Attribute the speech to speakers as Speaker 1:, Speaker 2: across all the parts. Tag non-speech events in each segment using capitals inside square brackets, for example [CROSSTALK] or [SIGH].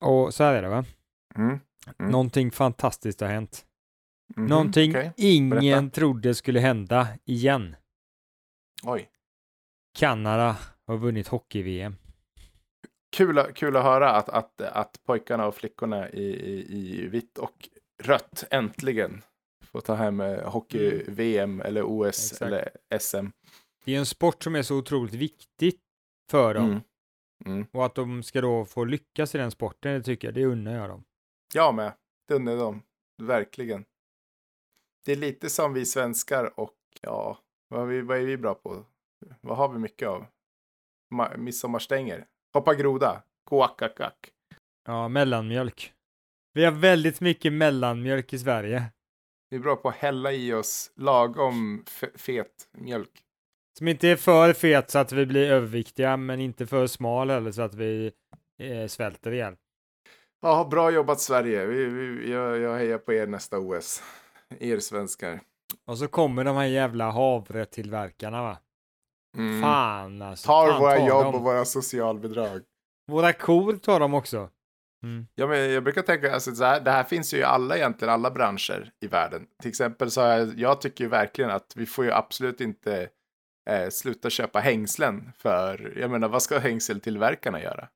Speaker 1: Och så här är det va?
Speaker 2: Mm. Mm.
Speaker 1: Någonting fantastiskt har hänt.
Speaker 2: Mhm,
Speaker 1: Någonting
Speaker 2: okej.
Speaker 1: ingen trodde skulle hända igen.
Speaker 2: Oj.
Speaker 1: Kanada har vunnit hockey-VM.
Speaker 2: Kul, att- kul att höra att, att, att pojkarna och flickorna i, i, i vitt och rött äntligen får ta hem eh, hockey-VM eller OS
Speaker 1: Exakt.
Speaker 2: eller SM.
Speaker 1: Det är en sport som är så otroligt viktig för dem.
Speaker 2: Mm. Mm.
Speaker 1: Och att de ska då få lyckas i den sporten, det tycker jag, det unnar jag dem.
Speaker 2: Jag med. Det undrar de. Verkligen. Det är lite som vi svenskar och ja, vad, har vi, vad är vi bra på? Vad har vi mycket av? Ma- midsommarstänger. Hoppa groda. Kåkakak.
Speaker 1: Ja, mellanmjölk. Vi har väldigt mycket mellanmjölk i Sverige.
Speaker 2: Vi är bra på att hälla i oss lagom fet mjölk.
Speaker 1: Som inte är för fet så att vi blir överviktiga, men inte för smal heller så att vi eh, svälter ihjäl.
Speaker 2: Ja, bra jobbat Sverige. Vi, vi, jag, jag hejar på er nästa OS. Er svenskar.
Speaker 1: Och så kommer de här jävla havretillverkarna va?
Speaker 2: Mm.
Speaker 1: Fan alltså.
Speaker 2: Tar
Speaker 1: fan,
Speaker 2: våra
Speaker 1: tar
Speaker 2: jobb
Speaker 1: dem.
Speaker 2: och våra socialbidrag.
Speaker 1: Våra kor tar de också. Mm.
Speaker 2: Ja, men jag brukar tänka, alltså, så här, det här finns ju i alla egentligen, alla branscher i världen. Till exempel så jag, jag tycker ju verkligen att vi får ju absolut inte eh, sluta köpa hängslen för, jag menar vad ska hängseltillverkarna göra?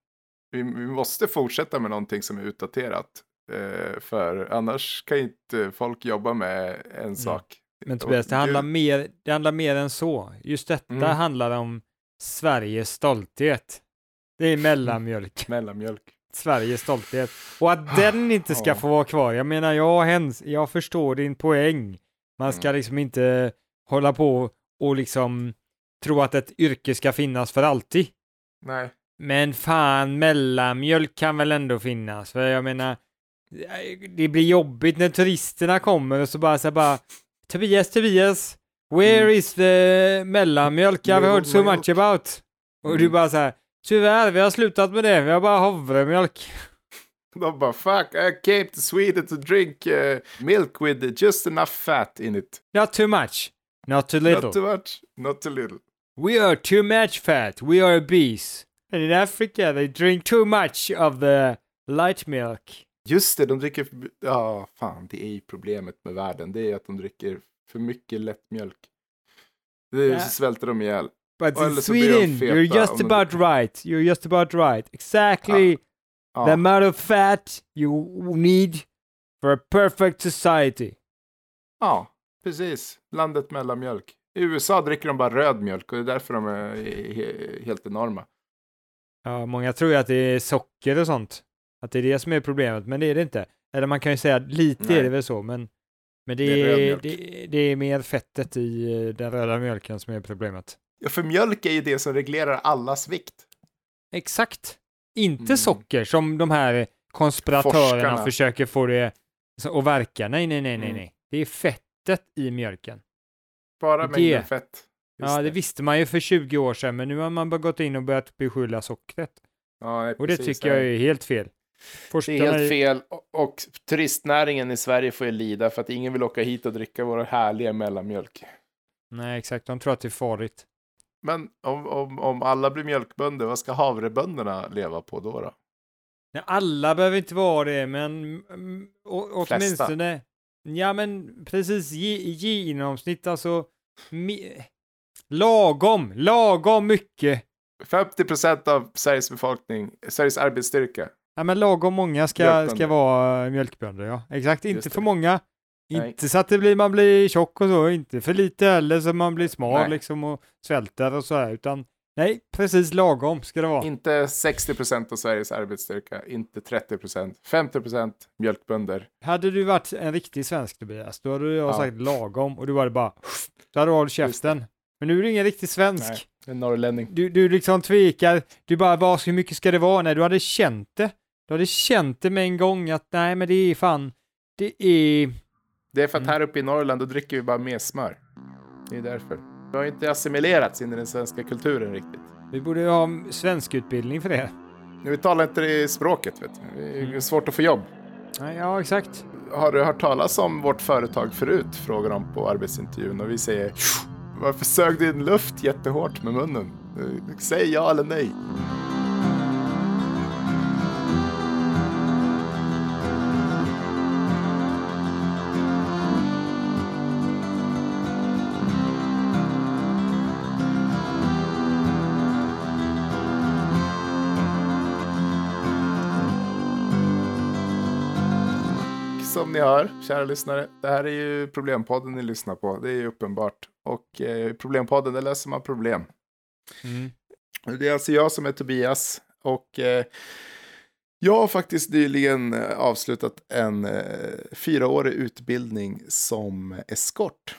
Speaker 2: Vi, vi måste fortsätta med någonting som är utdaterat. Eh, för annars kan inte folk jobba med en sak.
Speaker 1: Men Tobias, det handlar, mer, det handlar mer än så. Just detta
Speaker 2: Mm.
Speaker 1: handlar om Sveriges stolthet. Det är mellanmjölk. [LAUGHS]
Speaker 2: Mellanmjölk.
Speaker 1: Sveriges stolthet. Och att [SIGHS] den inte ska få vara kvar. Jag menar, jag, hens, jag förstår din poäng. Man ska
Speaker 2: Mm.
Speaker 1: liksom inte hålla på och liksom tro att ett yrke ska finnas för alltid.
Speaker 2: Nej.
Speaker 1: Men fan, mellanmjölk kan väl ändå finnas? För jag menar, det blir jobbigt när turisterna kommer och så bara så här bara Tobias, Tobias, where
Speaker 2: Mm.
Speaker 1: is the mellanmjölk I've heard so much about? Och du
Speaker 2: Mm.
Speaker 1: bara så här, tyvärr, vi har slutat med det, vi har bara havremjölk. [LAUGHS]
Speaker 2: De bara fuck, I came to Sweden to drink uh, milk with just enough fat in it.
Speaker 1: Not too much, not too little.
Speaker 2: Not too much, not too little.
Speaker 1: We are too much fat, we are obese. And in Africa they drink too much of the light milk.
Speaker 2: Just det, de dricker... Ja, fan, det är ju problemet med världen. Det är att de dricker för mycket lättmjölk. Det
Speaker 1: Ja.
Speaker 2: så svälter de ihjäl.
Speaker 1: But in Sweden, you're just about right. You're just about right. Exactly the
Speaker 2: Ja,
Speaker 1: amount of fat you need for a perfect society.
Speaker 2: ja, precis. Landet mellanmjölk. I USA dricker de bara röd mjölk och det är därför de är he- helt enorma.
Speaker 1: Ja, många tror ju att det är socker och sånt. Att det är det som är problemet, men det är det inte. Eller man kan ju säga att lite
Speaker 2: Nej.
Speaker 1: är det väl så, men, men det,
Speaker 2: Det är
Speaker 1: är, det, det är mer fettet i eh, den röda mjölken som är problemet.
Speaker 2: Ja, för mjölk är ju det som reglerar allas vikt.
Speaker 1: Exakt. Inte
Speaker 2: Mm.
Speaker 1: socker som de här konspiratörerna
Speaker 2: Forskarna.
Speaker 1: försöker få det att verka. Nej, nej, nej, nej,
Speaker 2: Mm.
Speaker 1: nej. Det är fettet i mjölken.
Speaker 2: Bara
Speaker 1: Det-
Speaker 2: mängden fett. Just
Speaker 1: ja, det visste man ju för 20 år sedan, men nu har man bara gått in och börjat beskylla sockret.
Speaker 2: Ja, nej,
Speaker 1: Och det tycker jag är helt fel.
Speaker 2: Det
Speaker 1: Forskarna
Speaker 2: är helt fel. Och, och turistnäringen i Sverige får ju lida för att ingen vill åka hit och dricka vår härliga mellanmjölk.
Speaker 1: Nej, exakt. De tror att det är farligt.
Speaker 2: Men om, om, om alla blir mjölkbönder, vad ska havrebönderna leva på då? då?
Speaker 1: Nej, alla behöver inte vara det, men
Speaker 2: Flesta.
Speaker 1: åtminstone... Ja, men precis genomsnitt alltså... Me, lagom, lagom mycket.
Speaker 2: 50 procent av Sveriges befolkning, Sveriges arbetsstyrka.
Speaker 1: Ja, men lagom många ska,
Speaker 2: Mjölkbönder.
Speaker 1: ska vara mjölkbönder, ja. Exakt, inte för många.
Speaker 2: Nej.
Speaker 1: Inte så att det blir, man blir tjock och så, inte för lite heller så man blir smal
Speaker 2: Nej.
Speaker 1: liksom och svälter och så här, utan nej, precis lagom ska det vara.
Speaker 2: Inte 60 procent av Sveriges arbetsstyrka, inte 30 procent. 50 procent mjölkbönder.
Speaker 1: Hade du varit en riktig svensk Tobias, då hade jag
Speaker 2: Ja.
Speaker 1: sagt lagom och du hade bara, så hade du hållit käften. Men nu är du ingen riktig svensk.
Speaker 2: Nej, en norrlänning.
Speaker 1: Du, du liksom tvekar, du bara, vad, hur mycket ska det vara? Nej, du hade känt det. Du hade känt det med en gång att nej, men det är fan, det är,
Speaker 2: Det är för att
Speaker 1: Mm.
Speaker 2: här uppe i Norrland då dricker vi bara mer smör. Det är därför. Vi har inte assimilerats in i den svenska kulturen riktigt.
Speaker 1: vi borde ha svensk utbildning för det.
Speaker 2: Vi talar inte det språket, vet du. Det är
Speaker 1: Mm.
Speaker 2: svårt att få jobb.
Speaker 1: Ja, exakt.
Speaker 2: Har du hört talas om vårt företag förut? Frågar de på arbetsintervjun och vi säger Varför sög du in luft jättehårt med munnen? Eh, Säg ja eller nej. Som ni hör, kära lyssnare, det här är ju Problempodden ni lyssnar på. Det är ju uppenbart. Och eh, Problempodden, där löser man problem.
Speaker 1: Mm.
Speaker 2: Det är alltså jag som är Tobias. Och eh, jag har faktiskt nyligen eh, avslutat en eh, fyraårig utbildning som eskort.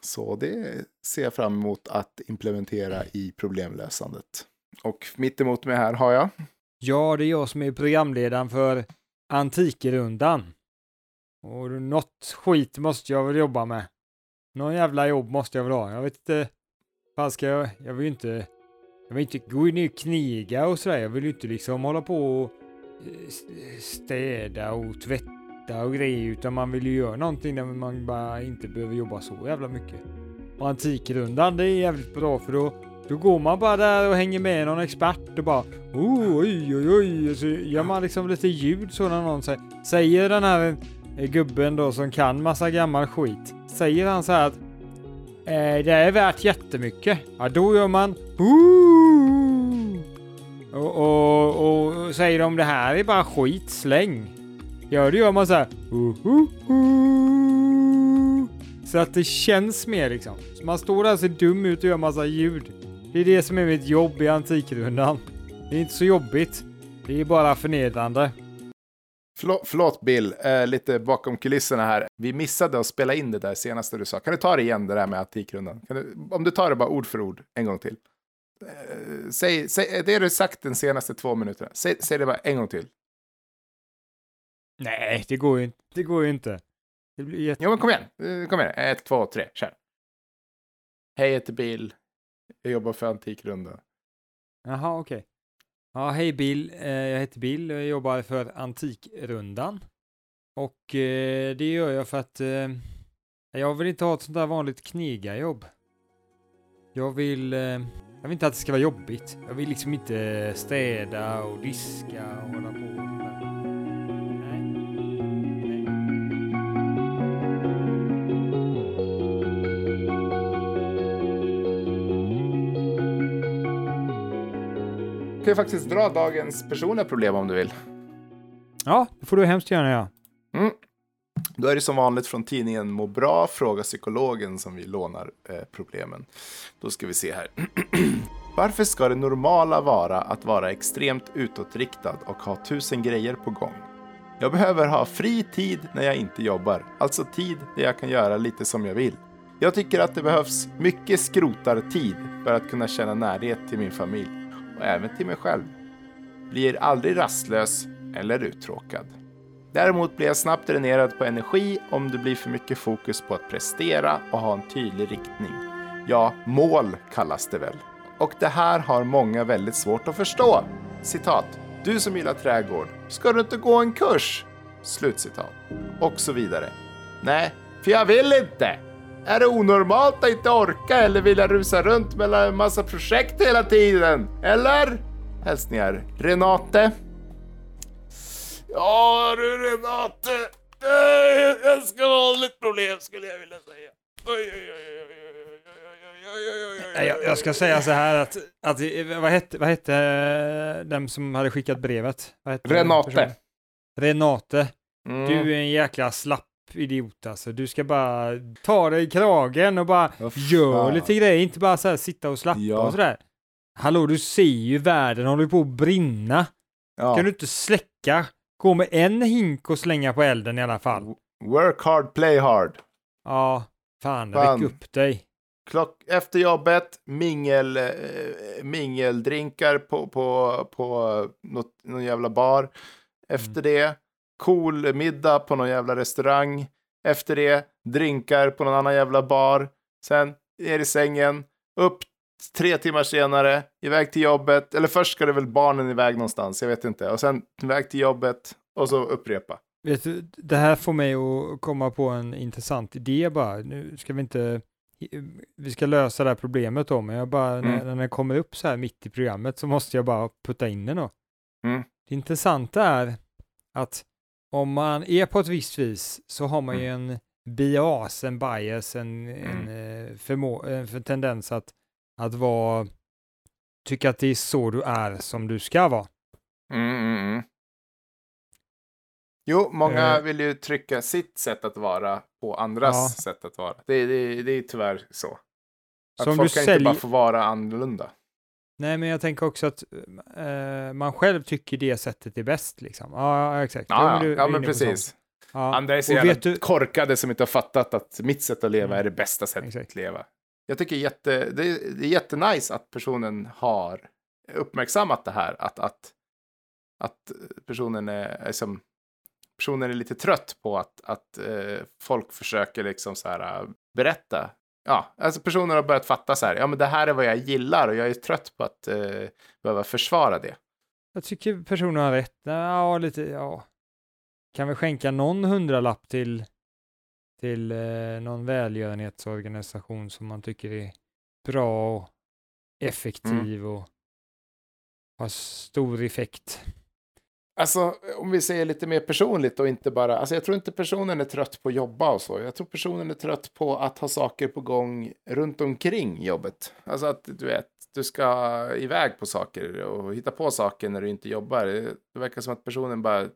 Speaker 2: Så det ser jag fram emot att implementera i problemlösandet. Och mitt emot mig här har jag.
Speaker 1: Ja, det är jag som är programledaren för Antikrundan. Och något skit måste jag väl jobba med. Någon jävla jobb måste jag väl ha. Jag vet inte. Fan ska jag? Jag vill ju inte. Jag vill inte gå ner och kniga och sådär. Jag vill ju inte liksom hålla på och eh, städa och tvätta och grejer. Utan man vill ju göra någonting där man bara inte behöver jobba så jävla mycket. Och Antikrundan, det är jävligt bra för då då går man bara där och hänger med någon expert och bara oh, oj, oj, oj. Så gör man liksom lite ljud så när någon säger, säger den här gubben då som kan massa gammal skit. Säger han så här att eh, det är värt jättemycket. Ja, då gör man oh. och, och, och säger de det här är bara skit, släng. Ja, då gör man så här. Så att det känns mer liksom. Så man står där och ser dum ut och gör massa ljud. Det är det som är mitt jobb i Antikrundan. Det är inte så jobbigt. Det är bara förnedrande.
Speaker 2: Förlåt, förlåt Bill, eh, lite bakom kulisserna här. Vi missade att spela in det där senaste du sa. Kan du ta det igen, det där med Antikrundan? Du, om du tar det bara ord för ord en gång till. Eh, säg, säg det du sagt den senaste två minuterna. Säg, säg det bara en gång till.
Speaker 1: Nej, det går ju inte. Det går ju inte. Det blir jätte...
Speaker 2: Jo, men kom igen. Eh, kom igen. Ett, två, tre. Kör. Hej, jag heter Bill. Jag jobbar för Antikrundan.
Speaker 1: Jaha, okej. Okay. Ja, hej Bill. Eh, jag heter Bill och jag jobbar för Antikrundan. Och eh, det gör jag för att eh, jag vill inte ha ett sånt där vanligt knegarjobb. Jag vill, jag vill inte att det ska vara jobbigt. Jag vill liksom inte städa och diska och hålla på.
Speaker 2: Kan ju faktiskt dra dagens personliga problem om du vill.
Speaker 1: Ja, det får du hemskt gärna göra. Ja.
Speaker 2: Mm. Då är det som vanligt från tidningen Må bra, fråga psykologen som vi lånar eh, problemen. Då ska vi se här. [CLEARS THROAT] Varför ska det normala vara att vara extremt utåtriktad och ha tusen grejer på gång? Jag behöver ha fri tid när jag inte jobbar, alltså tid där jag kan göra lite som jag vill. Jag tycker att det behövs mycket skrotartid för att kunna känna närhet till min familj och även till mig själv. Blir aldrig rastlös eller uttråkad. Däremot blir jag snabbt dränerad på energi om det blir för mycket fokus på att prestera och ha en tydlig riktning. Ja, mål kallas det väl. Och det här har många väldigt svårt att förstå. Citat. Du som gillar trädgård, ska du inte gå en kurs? Slutcitat. Och så vidare. Nej, för jag vill inte! Är det onormalt att inte orka eller vilja rusa runt mellan en massa projekt hela tiden? Eller? Hälsningar Renate. Ja du Renate. Jag ska ha ett problem skulle jag vilja säga.
Speaker 1: Jag, jag ska säga så här att, att vad, hette, vad hette den som hade skickat brevet?
Speaker 2: Renate.
Speaker 1: Renate. Mm. Du är en jäkla slapp idiot alltså. Du ska bara ta dig i kragen och bara oh, gör lite grejer, inte bara så här, sitta och slappa ja. och sådär. Hallå, du ser ju världen håller på att brinna. Ja. Kan du inte släcka? Gå med en hink och slänga på elden i alla fall.
Speaker 2: Work hard, play hard.
Speaker 1: Ja, fan, fan. väck upp dig.
Speaker 2: Klock efter jobbet, mingel, äh, mingeldrinkar på, på, på något, någon jävla bar. Efter mm. det, cool middag på någon jävla restaurang. Efter det, drinkar på någon annan jävla bar. Sen ner i sängen, upp tre timmar senare, iväg till jobbet. Eller först ska det väl barnen iväg någonstans, jag vet inte. Och sen iväg till jobbet och så upprepa.
Speaker 1: Vet du, det här får mig att komma på en intressant idé bara. Nu ska vi inte, vi ska lösa det här problemet då, men jag bara, mm. när, när den kommer upp så här mitt i programmet så måste jag bara putta in den då.
Speaker 2: Mm.
Speaker 1: Det intressanta är att om man är på ett visst vis så har man ju mm. en bias, en bias, en, mm. en, eh, en tendens att, att vara, tycka att det är så du är som du ska vara.
Speaker 2: Mm, mm. Jo, många
Speaker 1: Eh.
Speaker 2: vill ju trycka sitt sätt att vara på andras
Speaker 1: Ja.
Speaker 2: sätt att vara. Det, det, det är tyvärr så. Att
Speaker 1: Så om
Speaker 2: folk kan inte
Speaker 1: säljer-
Speaker 2: bara få vara annorlunda.
Speaker 1: Nej, men jag tänker också att eh, man själv tycker det sättet är bäst liksom. Ja, exakt.
Speaker 2: Ja,
Speaker 1: du
Speaker 2: ja, men precis.
Speaker 1: Ja.
Speaker 2: Andra är så jävla
Speaker 1: du,
Speaker 2: korkade som inte har fattat att mitt sätt att leva
Speaker 1: Mm.
Speaker 2: är det bästa sättet
Speaker 1: Exakt.
Speaker 2: att leva. Jag tycker jätte, det, är, det är jättenice att personen har uppmärksammat det här. Att, att, att personen är, är som, personen är lite trött på att, att eh, folk försöker liksom så här äh, berätta. Ja, alltså personen har börjat fatta så här, ja men det här är vad jag gillar och jag är trött på att eh, behöva försvara det.
Speaker 1: jag tycker personen har rätt. Ja, lite, ja. Kan vi skänka någon hundralapp till, till eh, någon välgörenhetsorganisation som man tycker är bra och effektiv
Speaker 2: Mm.
Speaker 1: och har stor effekt.
Speaker 2: Alltså, om vi säger lite mer personligt och inte bara, alltså jag tror inte personen är trött på att jobba och så. Jag tror personen är trött på att ha saker på gång runt omkring jobbet. Alltså att du vet, du ska iväg på saker och hitta på saker när du inte jobbar. Det verkar som att personen bara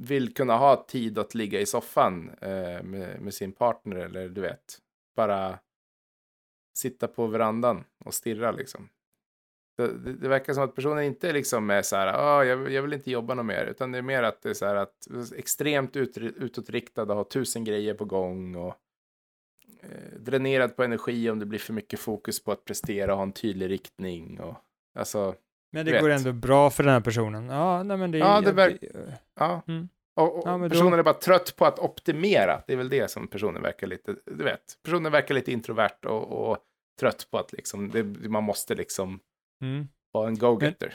Speaker 2: vill kunna ha tid att ligga i soffan eh, med, med sin partner eller du vet, bara sitta på verandan och stirra liksom. Det, det, verkar som att personen inte liksom är så här, ah, jag, jag vill inte jobba något mer, utan det är mer att det är så här att extremt ut, utåtriktad, har tusen grejer på gång och eh, dränerad på energi om det blir för mycket fokus på att prestera och ha en tydlig riktning och alltså,
Speaker 1: Men det
Speaker 2: Vet.
Speaker 1: går ändå bra för den här personen. Ja, nej men det
Speaker 2: Ja, det
Speaker 1: jag-
Speaker 2: verk- ja.
Speaker 1: Mm.
Speaker 2: Och, och
Speaker 1: Ja, men då-
Speaker 2: personen är bara trött på att optimera. Det är väl det som personen verkar lite, du vet, personen verkar lite introvert och, och trött på att liksom, det, man måste liksom
Speaker 1: Mm.
Speaker 2: vara en go-getter.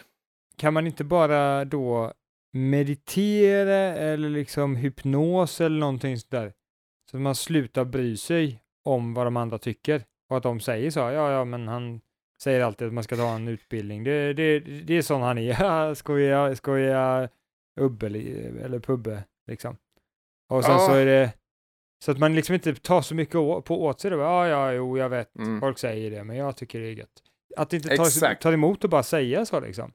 Speaker 1: kan man inte bara då meditera eller liksom hypnos eller någonting sådär? Så att man slutar bry sig om vad de andra tycker och att de säger så. Ja, ja, men han säger alltid att man ska ta en utbildning. Det, det, det är sån han är. [LAUGHS] Ja, skoja, skoja, ubbe eller pubbe liksom. Och sen
Speaker 2: Ja.
Speaker 1: så är det så att man liksom inte tar så mycket på åt sig. Då. Ja, ja, jo, jag vet.
Speaker 2: Mm.
Speaker 1: Folk säger det, men jag tycker det är gött. Att inte ta,
Speaker 2: Exakt.
Speaker 1: ta emot och bara säga så liksom.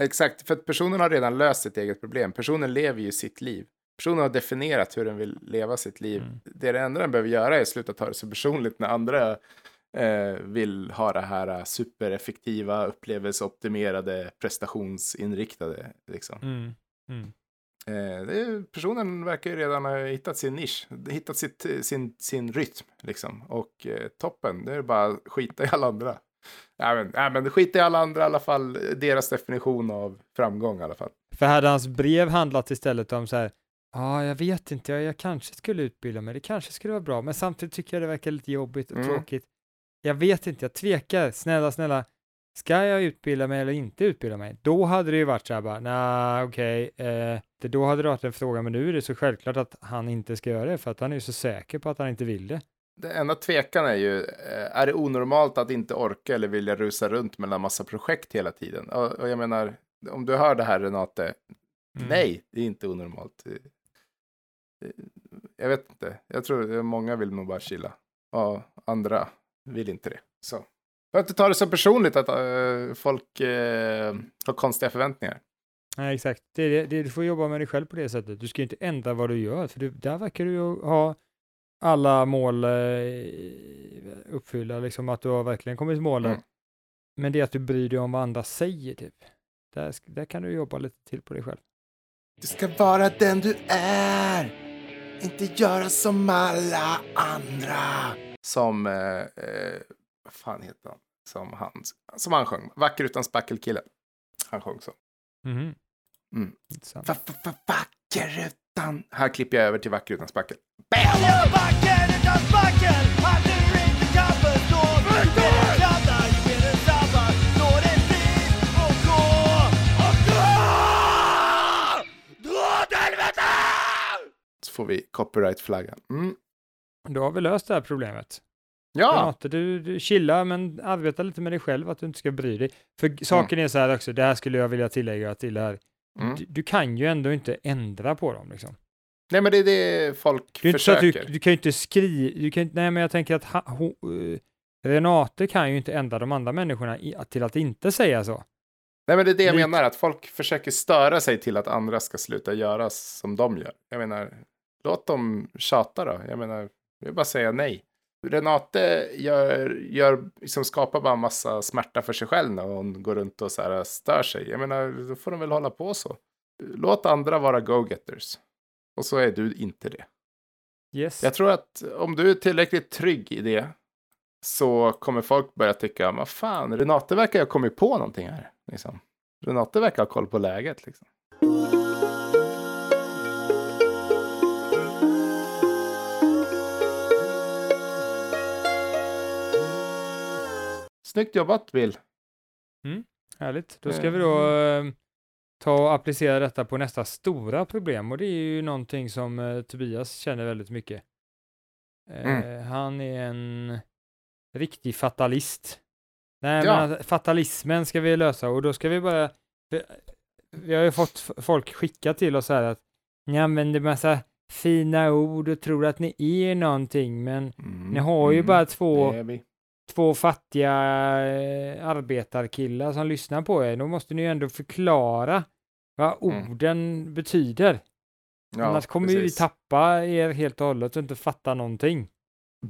Speaker 2: Exakt, för att personen har redan löst sitt eget problem. Personen lever ju sitt liv. Personen har definierat hur den vill leva sitt liv.
Speaker 1: Mm.
Speaker 2: Det det enda den behöver göra är att sluta ta det så personligt när andra eh, vill ha det här eh, supereffektiva, upplevelseoptimerade, prestationsinriktade. Liksom.
Speaker 1: Mm. Mm.
Speaker 2: Eh, det personen verkar ju redan ha hittat sin nisch, hittat sitt, sin, sin rytm. Liksom. Och eh, toppen, det är bara att skita i alla andra. Nej men, nej, men skita i alla andra i alla fall, deras definition av framgång i alla fall.
Speaker 1: För hade hans brev handlat istället om så här, ja, jag vet inte, jag, jag kanske skulle utbilda mig, det kanske skulle vara bra, men samtidigt tycker jag det verkar lite jobbigt och
Speaker 2: Mm.
Speaker 1: tråkigt. Jag vet inte, jag tvekar, snälla, snälla, ska jag utbilda mig eller inte utbilda mig? Då hade det ju varit så här bara, nej, okej, eh, det, då hade det varit en fråga, men nu är det så självklart att han inte ska göra det, för att han är ju så säker på att han inte vill det.
Speaker 2: Det enda tvekan är ju, eh, är det onormalt att inte orka eller vilja rusa runt mellan massa projekt hela tiden? Och, och jag menar, om du hör det här Renate,
Speaker 1: Mm.
Speaker 2: nej, det är inte onormalt. Det- det- Jag vet inte, jag tror många vill nog bara chilla. Och andra vill inte det. Så. Jag inte ta det så personligt att eh, folk eh, har konstiga förväntningar.
Speaker 1: Nej, exakt. Det det, du får jobba med dig själv på det sättet. Du ska inte ändra vad du gör, för du, där verkar du ju ha alla mål eh, uppfyllda, liksom att du har verkligen kommit till målet.
Speaker 2: Mm.
Speaker 1: Men det är att du bryr dig om vad andra säger, typ. Där, där kan du jobba lite till på dig själv.
Speaker 2: Du ska vara den du är, inte göra som alla andra. Som, eh, eh, vad fan heter han? Som han, som han sjöng, Vacker utan spackelkille. Han sjöng så.
Speaker 1: Mhm.
Speaker 2: Mm.
Speaker 1: Intressant.
Speaker 2: Va- va- va- Vacker utan... Här klipper jag över till Vacker utan spackel.
Speaker 3: Jag backar utan spackel Hade du inte kaffet då!
Speaker 2: Så får vi copyright-flaggan. Mm.
Speaker 1: Då har vi löst det här problemet.
Speaker 2: Ja,
Speaker 1: du, du chilla, men arbeta lite med dig själv, att du inte ska bry dig. För saken är så här också, det här skulle jag vilja tillägga till det här.
Speaker 2: Mm.
Speaker 1: Du, du kan ju ändå inte ändra på dem, liksom.
Speaker 2: nej men det är det folk
Speaker 1: Det är att
Speaker 2: försöker.
Speaker 1: du, du kan ju inte skriva, du kan, inte- nej men jag tänker att ha, ho, eh, Renate kan ju inte ändra de andra människorna i, till att inte säga så.
Speaker 2: Nej, men det är det jag
Speaker 1: Likt-
Speaker 2: menar, att folk försöker störa sig till att andra ska sluta göra som de gör. Jag menar, låt dem tjata då. Jag menar, jag vill bara säga nej. Renate gör, gör, liksom skapar bara massa smärta för sig själv när hon går runt och så här stör sig. Jag menar, då får de väl hålla på så. Låt andra vara go-getters. Och så är du inte det.
Speaker 1: Yes.
Speaker 2: Jag tror att om du är tillräckligt trygg i det så kommer folk börja tycka, vad fan, Renate verkar ha kommit på någonting här. Liksom. Renate verkar ha koll på läget. Liksom. Snyggt jobbat Bill.
Speaker 1: Härligt. Då ska vi då eh, ta och applicera detta på nästa stora problem och det är ju någonting som eh, Tobias känner väldigt mycket. Eh, Han är en riktig fatalist. Nej,
Speaker 2: Ja.
Speaker 1: men fatalismen ska vi lösa och då ska vi bara... Vi, vi har ju fått folk skicka till oss här att ni använder massa fina ord och tror att ni är någonting, men
Speaker 2: Mm,
Speaker 1: ni har ju
Speaker 2: mm,
Speaker 1: bara två. Två fattiga eh, arbetarkillar som lyssnar på er, då måste ni ju ändå förklara vad
Speaker 2: Mm.
Speaker 1: orden betyder.
Speaker 2: Ja,
Speaker 1: Annars kommer ju vi
Speaker 2: precis.
Speaker 1: tappa er helt och hållet och inte fatta någonting.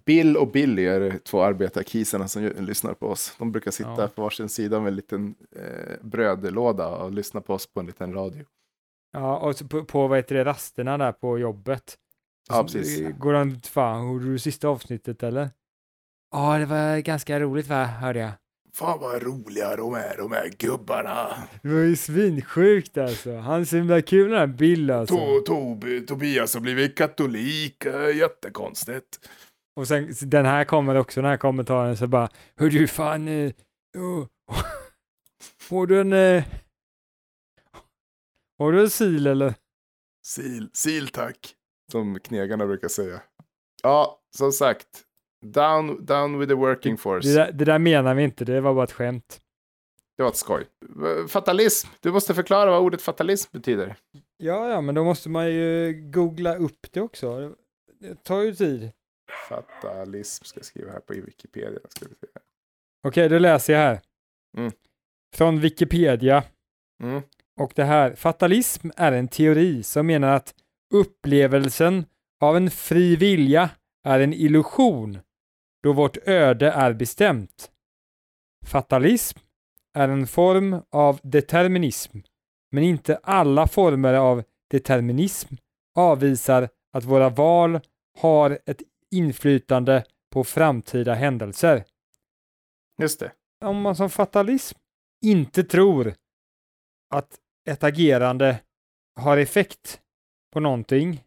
Speaker 2: Bill och Billy är två arbetarkisarna som lyssnar på oss. De brukar sitta
Speaker 1: Ja.
Speaker 2: på varsin sida med en liten eh, brödlåda och lyssna på oss på en liten radio.
Speaker 1: Ja, och på, på vad heter det, rasterna där på jobbet.
Speaker 2: Ja,
Speaker 1: Så,
Speaker 2: precis.
Speaker 1: Går de, fan, hörde du sista avsnittet eller? Ja, det var ganska roligt va, hörde jag.
Speaker 2: Fan vad roliga de är, de här gubbarna.
Speaker 1: Det var ju svinsjukt alltså. Han är så himla kul den här Bill alltså.
Speaker 2: To, Tob- Tobias har blivit katolik, eh, jättekonstigt.
Speaker 1: Och sen den här kommer också, den här kommentaren så bara Hör du fan, eh, oh, [LAUGHS] har du en, eh, [LAUGHS] har du en sil eller?
Speaker 2: Sil, sil tack. Som knegarna brukar säga. Ja, som sagt. Down, down with the working force.
Speaker 1: Det där, det där menar vi inte, det var bara ett skämt.
Speaker 2: Det var ett skoj. Fatalism. Du måste förklara vad ordet fatalism betyder.
Speaker 1: Ja, ja, men då måste man ju googla upp det också. Det tar ju tid.
Speaker 2: Fatalism ska jag skriva här på Wikipedia. Ska vi se.
Speaker 1: Okej, då läser jag här.
Speaker 2: Mm.
Speaker 1: Från Wikipedia.
Speaker 2: Mm.
Speaker 1: Och det här, fatalism är en teori som menar att upplevelsen av en fri vilja är en illusion då vårt öde är bestämt. Fatalism är en form av determinism, men inte alla former av determinism avvisar att våra val har ett inflytande på framtida händelser.
Speaker 2: Just det.
Speaker 1: Om man som fatalism inte tror att ett agerande har effekt på någonting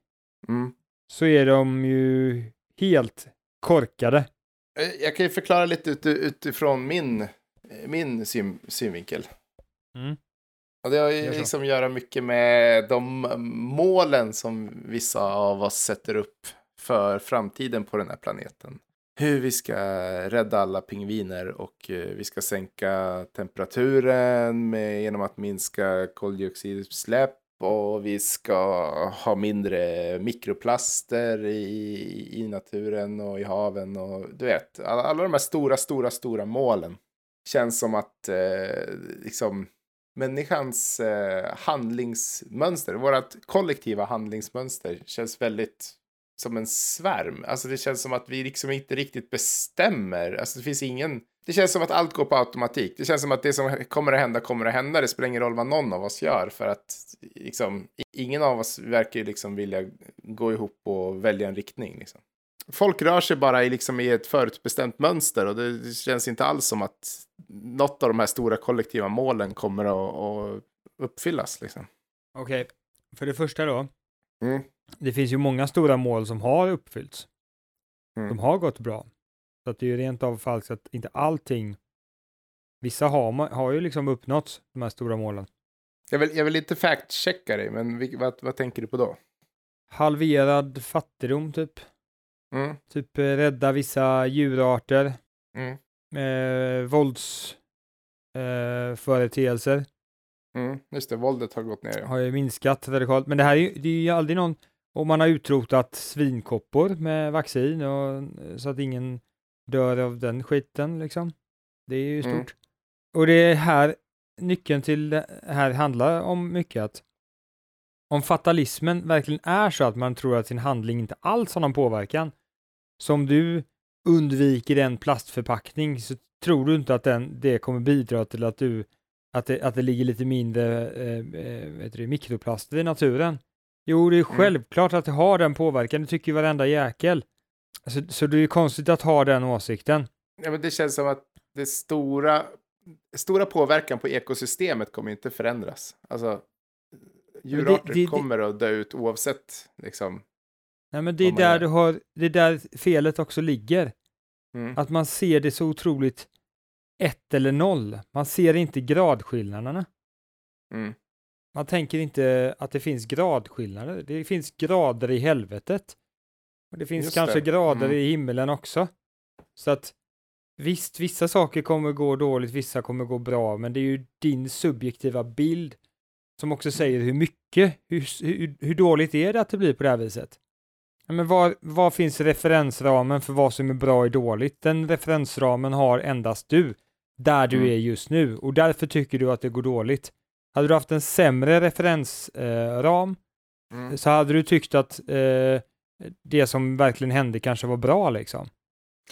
Speaker 2: Mm.
Speaker 1: så är de ju helt korkade.
Speaker 2: Eh, Jag kan ju förklara lite ut, utifrån min, eh, min syn, synvinkel.
Speaker 1: Mm.
Speaker 2: Och det har ju liksom att göra mycket med de målen som vissa av oss sätter upp för framtiden på den här planeten. Hur vi ska rädda alla pingviner och eh, vi ska sänka temperaturen med, genom att minska koldioxidutsläpp och vi ska ha mindre mikroplaster i, i naturen och i haven och du vet, alla, alla de här stora, stora, stora målen känns som att eh, liksom människans eh, handlingsmönster, vårt kollektiva handlingsmönster känns väldigt som en svärm. Alltså det känns som att vi liksom inte riktigt bestämmer. Alltså det finns ingen... Det känns som att allt går på automatik. Det känns som att det som kommer att hända kommer att hända. Det spelar ingen roll vad någon av oss gör för att liksom, ingen av oss verkar ju liksom vilja gå ihop och välja en riktning. Liksom. Folk rör sig bara i, liksom, i ett förutbestämt mönster och det känns inte alls som att något av de här stora kollektiva målen kommer att, att uppfyllas. Liksom.
Speaker 1: Okej, för det första då.
Speaker 2: Mm.
Speaker 1: Det finns ju många stora mål som har uppfyllts.
Speaker 2: Mm.
Speaker 1: De har gått bra. Så att det är ju rent av falskt att inte allting Vissa har, har ju liksom uppnåtts, de här stora målen.
Speaker 2: Jag, vill, jag vill inte fact-checka dig, men vil- vad, vad tänker du på då?
Speaker 1: Halverad fattigdom typ.
Speaker 2: Mm.
Speaker 1: Typ eh, rädda vissa djurarter.
Speaker 2: Mm.
Speaker 1: Eh, vålds eh,
Speaker 2: Mm. Just det, våldet har gått ner. Ja.
Speaker 1: har ju minskat radikalt. Men det här är ju, det är ju aldrig någon, om man har utrotat svinkoppor med vaccin och så att ingen dör av den skiten liksom. Det är ju
Speaker 2: Mm.
Speaker 1: stort. Och det är här, nyckeln till det här handlar om mycket att om fatalismen verkligen är så att man tror att sin handling inte alls har någon påverkan, som du undviker en plastförpackning så tror du inte att den, det kommer bidra till att du att det, att det ligger lite mindre eh, eh, du, mikroplaster i naturen. Jo, det är självklart att det har den påverkan, det tycker ju varenda jäkel. Så, så det är ju konstigt att ha den åsikten.
Speaker 2: Ja, men det känns som att det stora, stora påverkan på ekosystemet kommer inte förändras. Alltså, djurarter
Speaker 1: det- det-
Speaker 2: kommer att dö ut oavsett. Liksom.
Speaker 1: Nej, men det är där
Speaker 2: gör.
Speaker 1: du har, det är där felet också ligger.
Speaker 2: Mm.
Speaker 1: Att man ser det så otroligt ett eller noll. Man ser inte gradskillnaderna.
Speaker 2: Mm.
Speaker 1: Man tänker inte att det finns gradskillnader. Det finns grader i helvetet. Och det finns
Speaker 2: Just
Speaker 1: kanske
Speaker 2: det.
Speaker 1: grader
Speaker 2: Mm.
Speaker 1: i himmelen också. Så att visst, vissa saker kommer gå dåligt, vissa kommer gå bra, men det är ju din subjektiva bild som också säger hur mycket, hur, hur, hur dåligt är det att det blir på det här viset? Ja, men var, var finns referensramen för vad som är bra och dåligt? Den referensramen har endast du, där du
Speaker 2: Mm.
Speaker 1: är just nu, och därför tycker du att det går dåligt. Hade du haft en sämre referensram eh,
Speaker 2: Mm.
Speaker 1: så hade du tyckt att eh, det som verkligen hände kanske var bra liksom.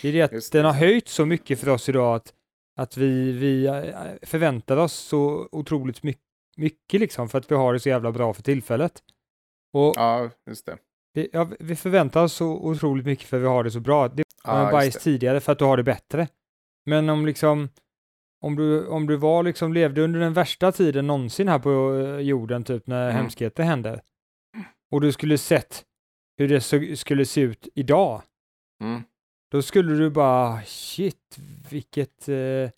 Speaker 1: Det är det att
Speaker 2: Just
Speaker 1: den har höjt så mycket för oss idag att, att vi, vi eh, förväntar oss så otroligt mycket, mycket liksom för att vi har det så jävla bra för tillfället. Och
Speaker 2: Ja, just det.
Speaker 1: vi, ja, vi förväntar oss så otroligt mycket för vi har det så bra. Det var
Speaker 2: Ja,
Speaker 1: bajs tidigare för att du har det bättre. Men om liksom om du, om du var liksom levde under den värsta tiden någonsin här på eh, jorden, typ när
Speaker 2: Mm.
Speaker 1: hemskheter händer, och du skulle sett hur det så, skulle se ut idag,
Speaker 2: Mm.
Speaker 1: då skulle du bara shit, vilket, eh,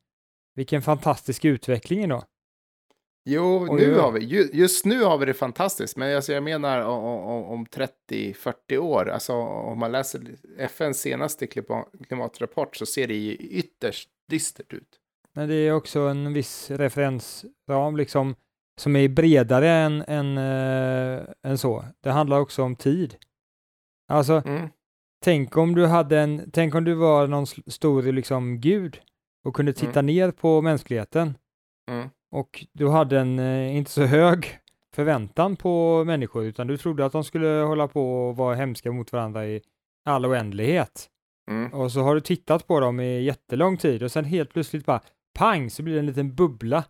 Speaker 1: vilken fantastisk utveckling idag.
Speaker 2: Jo, nu
Speaker 1: oj.
Speaker 2: har vi, ju- just nu har vi det fantastiskt, men alltså jag menar om, om, om 30-40 år, alltså om man läser FNs senaste klima- klimatrapport så ser det ju ytterst dystert ut.
Speaker 1: Men det är också en viss referensram liksom som är bredare än, än, eh, än så. Det handlar också om tid. Alltså,
Speaker 2: Mm.
Speaker 1: tänk om du hade en, tänk om du var någon stor liksom gud och kunde titta ner på mänskligheten
Speaker 2: Mm.
Speaker 1: och du hade en eh, inte så hög förväntan på människor utan du trodde att de skulle hålla på och vara hemska mot varandra i all oändlighet.
Speaker 2: Mm.
Speaker 1: Och så har du tittat på dem i jättelång tid och sen helt plötsligt bara pang så blir det en liten bubbla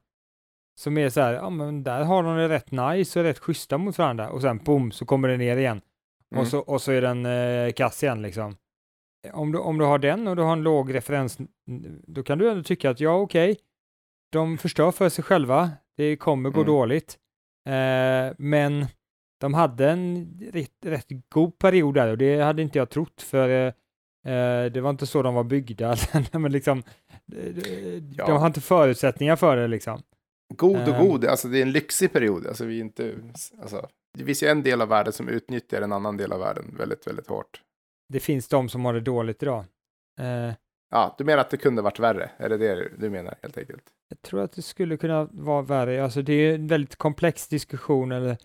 Speaker 1: som är så här, ja men där har de det rätt nice och rätt schyssta mot varandra och sen boom så kommer det ner igen
Speaker 2: Mm.
Speaker 1: och, så, och så är den eh, kass igen liksom. Om du, om du har den och du har en låg referens, då kan du ändå tycka att ja okej, de förstör för sig själva, det kommer gå
Speaker 2: Mm.
Speaker 1: dåligt, eh, men de hade en rätt, rätt god period där och det hade inte jag trott för eh, Eh, det var inte så de var byggda, [LAUGHS] men liksom, de
Speaker 2: Ja.
Speaker 1: har inte förutsättningar för det liksom.
Speaker 2: God och
Speaker 1: Ehm.
Speaker 2: god, alltså det är en lyxig period. Alltså vi är inte, alltså, det finns ju en del av världen som utnyttjar en annan del av världen väldigt, väldigt hårt.
Speaker 1: Det finns de som har det dåligt idag. Eh,
Speaker 2: Ja, du menar att det kunde varit värre? Är det det du menar helt enkelt?
Speaker 1: jag tror att det skulle kunna vara värre, alltså det är en väldigt komplex diskussion eller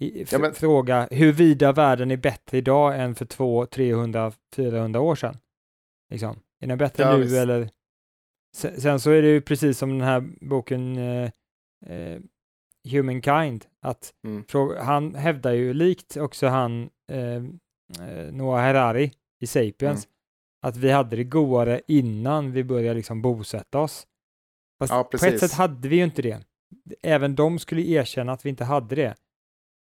Speaker 1: i,
Speaker 2: Ja, men-
Speaker 1: fråga huruvida världen är bättre idag än för 200, 300, 400 år sedan. Liksom. Är den bättre
Speaker 2: Ja,
Speaker 1: nu
Speaker 2: visst.
Speaker 1: eller? Sen, sen så är det ju precis som den här boken eh, eh, Humankind, att
Speaker 2: Mm.
Speaker 1: Han hävdar ju likt också han eh, eh, Noah Harari i Sapiens att vi hade det godare innan vi började liksom bosätta oss. Fast
Speaker 2: Ja,
Speaker 1: på ett sätt hade vi ju inte det. Även de skulle erkänna att vi inte hade det.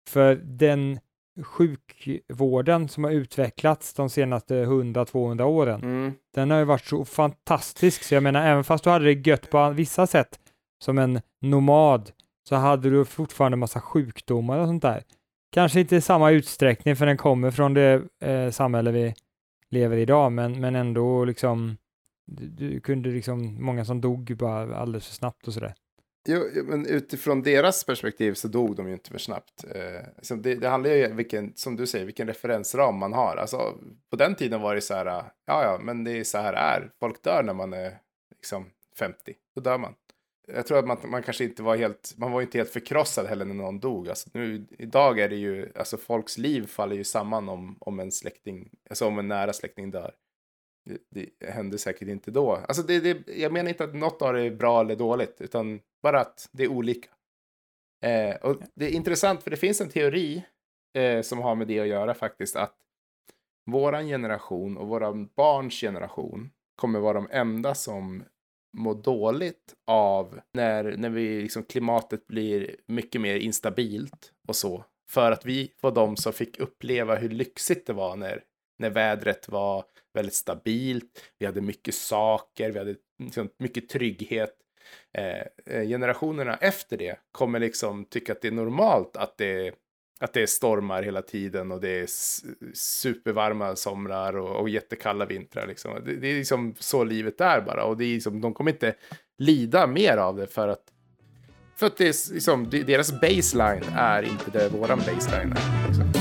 Speaker 1: För den sjukvården som har utvecklats de senaste 100-200 åren,
Speaker 2: Mm.
Speaker 1: den har ju varit så fantastisk. Så jag menar, även fast du hade det gött på vissa sätt som en nomad, så hade du fortfarande massa sjukdomar och sånt där. Kanske inte i samma utsträckning för den kommer från det eh, samhälle vi lever i idag, men, men ändå liksom, du, du kunde liksom, många som dog bara alldeles för snabbt och sådär.
Speaker 2: Jo, jo, men utifrån deras perspektiv så dog de ju inte för snabbt. Eh, så det, det handlar ju om vilken, som du säger, vilken referensram man har. Alltså, på den tiden var det så här, ja, ja, men det är så här det är. Folk dör när man är liksom 50, då dör man. Jag tror att man, man kanske inte var helt, man var inte helt förkrossad heller när någon dog. Alltså, nu, idag är det ju, alltså folks liv faller ju samman om, om en släkting, alltså om en nära släkting dör. det, det hände säkert inte då. Alltså det, det, jag menar inte att något av det är bra eller dåligt, utan bara att det är olika. Eh, och det är intressant, för det finns en teori eh, som har med det att göra faktiskt, att våran generation och våran barns generation kommer vara de enda som må dåligt av när, när vi, liksom, klimatet blir mycket mer instabilt och så. För att vi var de som fick uppleva hur lyxigt det var när, när vädret var väldigt stabilt. Vi hade mycket saker, vi hade liksom, mycket trygghet. Eh, eh, generationerna efter det kommer liksom tycka att det är normalt att det, att det är stormar hela tiden och det är supervarma somrar och, och jättekalla vintrar. Liksom. Det, det är liksom så livet är bara och det är liksom, de kommer inte lida mer av det för att för att det är liksom, deras baseline är inte det våran baseline är. Liksom.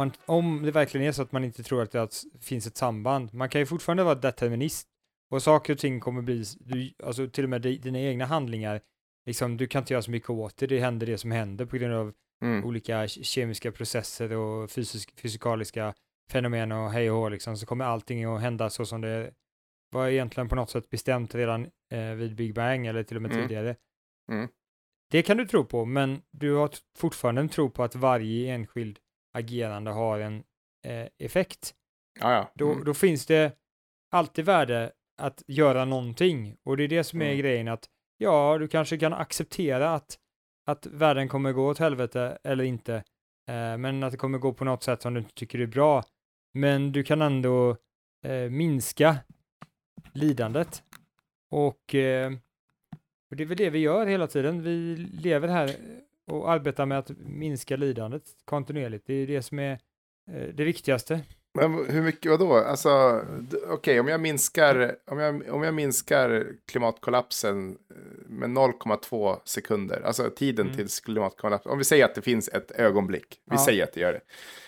Speaker 1: Om, man, om det verkligen är så att man inte tror att det finns ett samband. Man kan ju fortfarande vara determinist och saker och ting kommer bli, du, alltså till och med di- dina egna handlingar, liksom, du kan inte göra så mycket åt det, det händer det som händer på grund av
Speaker 2: Mm.
Speaker 1: olika ke- kemiska processer och fysisk, fysikaliska fenomen och hej och hå, liksom, så kommer allting att hända så som det var egentligen på något sätt bestämt redan eh, vid Big Bang eller till och med
Speaker 2: Mm.
Speaker 1: tidigare.
Speaker 2: Mm.
Speaker 1: Det kan du tro på, men du har fortfarande en tro på att varje enskild agerande har en eh, effekt.
Speaker 2: Ja, ja.
Speaker 1: Då,
Speaker 2: Mm.
Speaker 1: då finns det alltid värde att göra någonting och det är det som är
Speaker 2: Mm.
Speaker 1: grejen att ja, du kanske kan acceptera att, att världen kommer gå åt helvete eller inte, eh, men att det kommer gå på något sätt som du inte tycker är bra. Men du kan ändå eh, minska lidandet och, eh, och det är väl det vi gör hela tiden. Vi lever här och arbetar med att minska lidandet kontinuerligt. Det är det som är eh, det viktigaste.
Speaker 2: Men hur mycket, vadå? Alltså, okej, om jag minskar, om jag, om jag minskar klimatkollapsen eh, med 0,2 sekunder, alltså tiden
Speaker 1: Mm.
Speaker 2: till klimatkollaps, om vi säger att det finns ett ögonblick, vi
Speaker 1: Ja.
Speaker 2: säger att det gör det,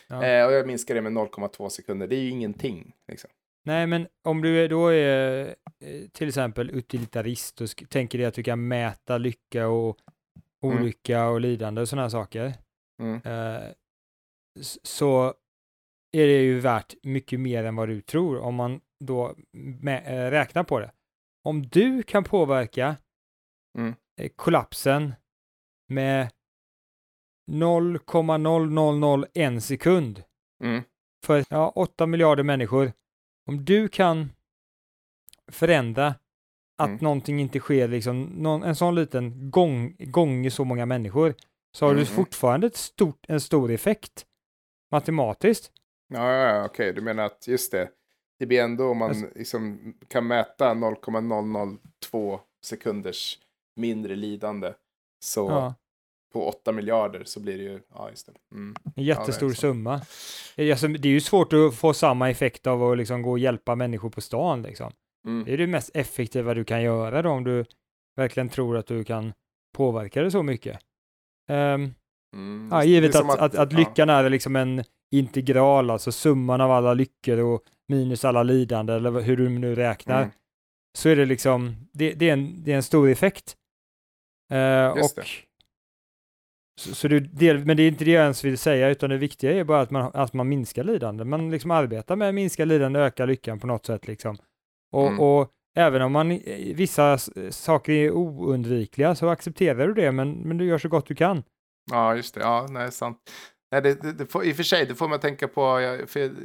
Speaker 1: Ja.
Speaker 2: eh, och jag minskar det med 0,2 sekunder, det är ju ingenting. Liksom.
Speaker 1: Nej, men om du då är eh, till exempel utilitarist och tänker dig att du kan mäta lycka och. Olycka och lidande och sådana saker,
Speaker 2: Mm.
Speaker 1: eh, så är det ju värt mycket mer än vad du tror om man då mä- eh, räknar på det. Om du kan påverka
Speaker 2: Mm.
Speaker 1: eh, kollapsen med 0,0001 sekund
Speaker 2: Mm.
Speaker 1: för ja, 8 miljarder människor. Om du kan förändra att
Speaker 2: Mm.
Speaker 1: någonting inte sker, liksom, någon, en sån liten gång, gånger så många människor, så har
Speaker 2: Mm,
Speaker 1: du fortfarande ett stort, en stor effekt matematiskt.
Speaker 2: Ja, ja, ja okej, du menar att just det, det blir ändå om man
Speaker 1: Alltså-
Speaker 2: liksom kan mäta 0,002 sekunders mindre lidande, så
Speaker 1: Ja,
Speaker 2: på 8 miljarder så blir det ju, ja just det. Mm.
Speaker 1: en jättestor
Speaker 2: det är så.
Speaker 1: summa. Det är, alltså, det är ju svårt att få samma effekt av att liksom gå och hjälpa människor på stan. Liksom.
Speaker 2: Mm.
Speaker 1: Det är det mest effektiva du kan göra då, om du verkligen tror att du kan påverka det så mycket. Ehm,
Speaker 2: Mm,
Speaker 1: Ja, givet
Speaker 2: som
Speaker 1: att, att, att
Speaker 2: ja.
Speaker 1: lyckan är liksom en integral, alltså summan av alla lyckor och minus alla lidande, eller hur du nu räknar,
Speaker 2: Mm.
Speaker 1: så är det liksom, det, det, är, en, det är en stor effekt.
Speaker 2: Just
Speaker 1: och,
Speaker 2: det.
Speaker 1: Så, så du, del, men det är inte det jag ens vill säga, utan det viktiga är bara att man, att man minskar lidande. Man liksom arbetar med att minska lidande, öka lyckan på något sätt. Liksom. Och,
Speaker 2: Mm.
Speaker 1: och även om man, vissa saker är oundvikliga så accepterar du det, men, men du gör så gott du kan.
Speaker 2: Ja, just det. Ja, nej, sant. Nej, det, det, det får, I och för sig, det får man tänka på. Jag,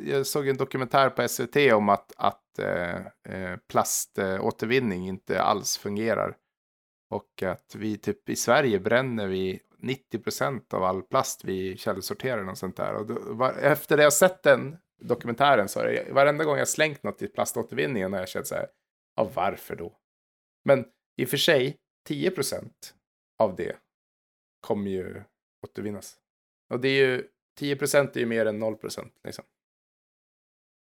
Speaker 2: jag såg en dokumentär på SVT om att, att eh, eh, plaståtervinning inte alls fungerar. Och att vi typ i Sverige bränner vi 90 procent av all plast vi källsorterar och sånt där. Och då, var, efter det jag sett den dokumentären så är det varenda gång jag slängt något i plaståtervinningen har jag känt så här, ja varför då? Men i och för sig, 10 procent av det kommer ju återvinnas. Och det är ju 10 procent är ju mer än 0 procent. Liksom.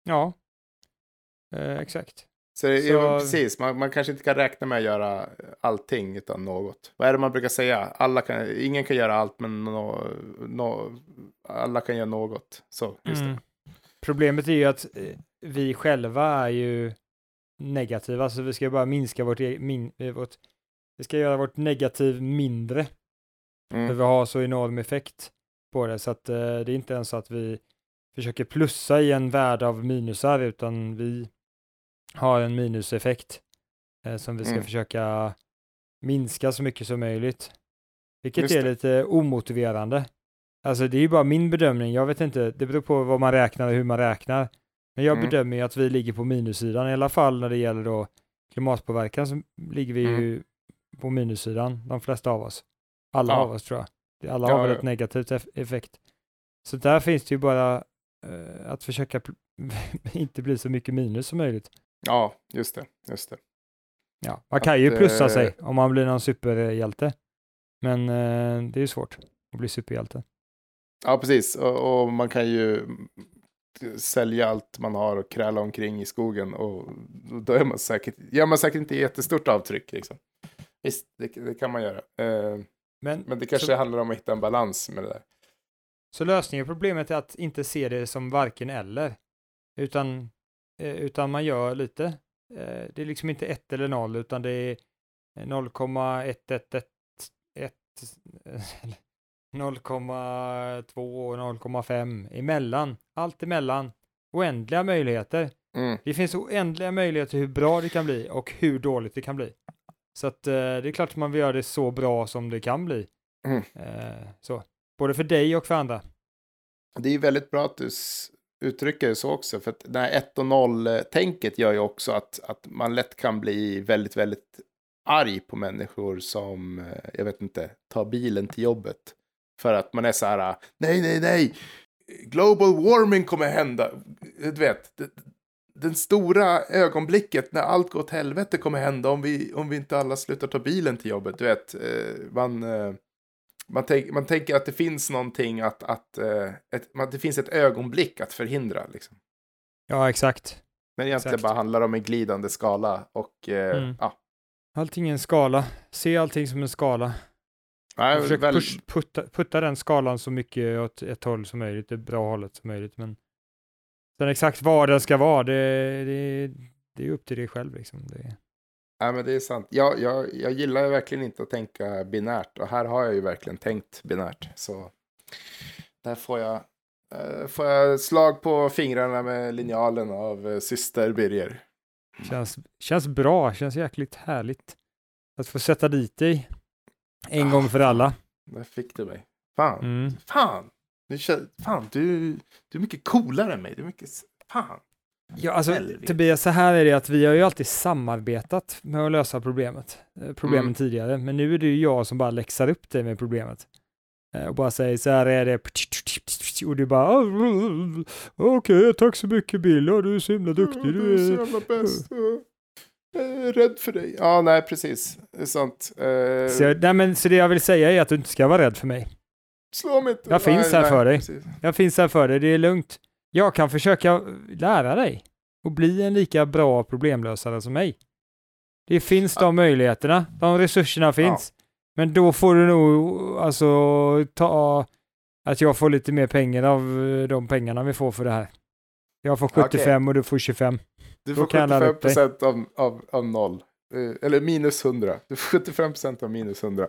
Speaker 1: Ja, eh, exakt.
Speaker 2: Så, det-
Speaker 1: Så-
Speaker 2: ja, precis, man, man kanske inte kan räkna med att göra allting utan något. Vad är det man brukar säga? Alla kan, ingen kan göra allt, men nå nå alla kan göra något. Så, just
Speaker 1: Mm.
Speaker 2: det.
Speaker 1: Problemet är ju att eh, vi själva är ju negativa, så vi ska bara minska vårt, e- min, eh, vårt vi ska göra vårt negativ mindre, för
Speaker 2: Mm.
Speaker 1: vi har så enorm effekt på det, så att eh, det är inte ens så att vi försöker plussa i en värld av minusar, utan vi har en minuseffekt eh, som vi ska
Speaker 2: Mm.
Speaker 1: försöka minska så mycket som möjligt. Vilket
Speaker 2: Just
Speaker 1: är lite omotiverande. Alltså det är ju bara min bedömning, jag vet inte, det beror på vad man räknar och hur man räknar. Men jag
Speaker 2: Mm.
Speaker 1: bedömer ju att vi ligger på minussidan, i alla fall när det gäller då klimatpåverkan så ligger vi
Speaker 2: Mm.
Speaker 1: ju på minussidan, de flesta av oss. Alla
Speaker 2: Ja.
Speaker 1: av oss tror jag. Alla har väl ett negativt eff- effekt. Så där finns det ju bara eh, att försöka [LAUGHS] inte bli så mycket minus som möjligt.
Speaker 2: Ja, just det. Just det.
Speaker 1: Ja, man kan ju
Speaker 2: Att,
Speaker 1: plussa
Speaker 2: eh,
Speaker 1: sig om man blir någon superhjälte. Men eh, det är ju svårt att bli superhjälte.
Speaker 2: Ja, precis. Och, och man kan ju sälja allt man har och kräla omkring i skogen. Och då är man säkert, gör man säkert inte jättestort avtryck. Liksom. Visst, det, det kan man göra. Eh,
Speaker 1: Men,
Speaker 2: men det kanske
Speaker 1: så,
Speaker 2: handlar om att hitta en balans med det där.
Speaker 1: så lösningen på problemet är att inte se det som varken eller. Utan, eh, utan man gör lite. Eh, det är liksom inte ett eller noll, utan det är 0,111 [LAUGHS] 0,2 och 0,5 emellan. Allt emellan. Oändliga möjligheter.
Speaker 2: Mm.
Speaker 1: Det finns oändliga möjligheter hur bra det kan bli och hur dåligt det kan bli. Så att eh, det är klart att man vill göra det så bra som det kan bli.
Speaker 2: Mm.
Speaker 1: Eh, så. Både för dig och för andra.
Speaker 2: Det är ju väldigt bra att du uttrycker det så också. För att det här 1 och 0-tänket gör ju också att, att man lätt kan bli väldigt, väldigt arg på människor som, eh, jag vet inte, tar bilen till jobbet. För att man är så här, nej, nej, nej, global warming kommer hända. Du vet, den stora ögonblicket när allt går åt helvete kommer hända om vi, om vi inte alla slutar ta bilen till jobbet. Du vet, eh, man... eh, man, tänk, man tänker att det finns någonting att, att eh, ett, det finns ett ögonblick att förhindra. Liksom.
Speaker 1: Ja, exakt.
Speaker 2: Men egentligen
Speaker 1: Exakt.
Speaker 2: bara handlar om en glidande skala och
Speaker 1: Mm.
Speaker 2: ja.
Speaker 1: Allting är en skala. Se allting som en skala.
Speaker 2: Nej,
Speaker 1: Och försök
Speaker 2: väl,
Speaker 1: push, putta, putta den skalan så mycket åt ett håll som möjligt, det bra hållet som möjligt. Men sen exakt vad den ska vara, det, det, det är upp till dig själv. Liksom. Det,
Speaker 2: nej, men det är sant. Jag, jag, jag gillar ju verkligen inte att tänka binärt och här har jag ju verkligen tänkt binärt. Så där får jag, eh, får jag slag på fingrarna med linjalen av eh, syster Birger.
Speaker 1: känns, känns bra, känns jäkligt härligt. Att få sätta dit dig en
Speaker 2: Ah,
Speaker 1: gång för alla.
Speaker 2: Där fick du mig. Fan,
Speaker 1: Mm.
Speaker 2: fan. Du, fan du, du är mycket coolare än mig. Du är mycket, fan.
Speaker 1: Ja, alltså
Speaker 2: Helvete.
Speaker 1: Tobias, så här är det att vi har ju alltid samarbetat med att lösa problemet, eh, problemen
Speaker 2: Mm.
Speaker 1: tidigare, men nu är det ju jag som bara läxar upp dig med problemet. Eh, Och bara säger så här är det, och du bara "Ah, okej, tack så mycket Bill, du är så himla duktig.
Speaker 2: Du är så jävla bäst. Är rädd för dig. Ja, nej, precis. Det är sant. Eh,
Speaker 1: Så, jag, nej, men, så det jag vill säga är att du inte ska vara rädd för mig.
Speaker 2: slå mig inte.
Speaker 1: jag finns
Speaker 2: Nej,
Speaker 1: här för dig.
Speaker 2: precis.
Speaker 1: Jag finns här för dig, det är lugnt. Jag kan försöka lära dig och bli en lika bra problemlösare som mig. Det finns de möjligheterna, de resurserna finns. Men då får du nog alltså ta att jag får lite mer pengar av eh, de pengarna vi får för det här. Jag får
Speaker 2: Okej.
Speaker 1: 75 och du får 25.
Speaker 2: Du får
Speaker 1: kan jag ladda
Speaker 2: 75
Speaker 1: upp dig.
Speaker 2: procent av, av, av noll. Eh, Eller minus 100. Du får 75 procent av minus 100.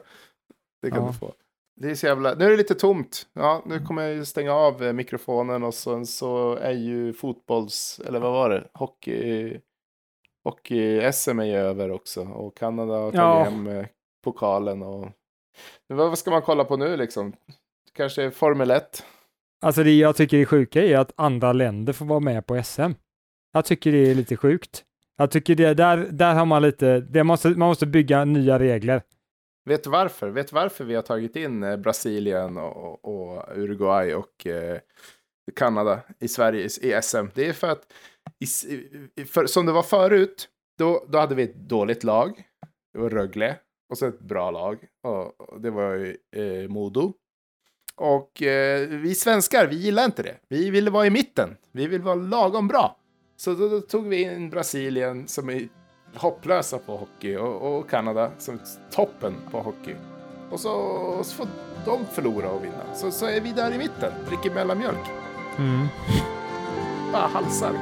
Speaker 2: Det kan
Speaker 1: Ja.
Speaker 2: du få. Det är så jävla... Nu är det lite tomt. Ja, nu kommer jag ju stänga av eh, mikrofonen och sen så är ju fotbolls... Eller vad var det? Hockey... Hockey-SM är ju över också. Och Kanada har tagit
Speaker 1: Ja.
Speaker 2: hem eh, pokalen och... Vad ska man kolla på nu liksom? Kanske Formel 1?
Speaker 1: Alltså det jag tycker är sjuka är att andra länder får vara med på SM. Jag tycker det är lite sjukt. Jag tycker det, där, där har man lite, det måste, man måste bygga nya regler.
Speaker 2: Vet du varför? Vet du varför vi har tagit in eh, Brasilien och, och Uruguay och eh, Kanada i Sverige i, SM? Det är för att, i, i- för, som det var förut, då, då hade vi ett dåligt lag. Det var Rögle. Och så ett bra lag. Och, och det var ju, eh, Modo. Och eh, vi svenskar, vi gillar inte det. Vi vill vara i mitten. Vi vill vara lagom bra. Så då, då tog vi in Brasilien som är hopplösa på hockey och, och Kanada som är toppen på hockey. Och så, så får de förlora och vinna. Så, så är vi där i mitten, dricker mellanmjölk.
Speaker 1: Mm.
Speaker 2: Bara halsar.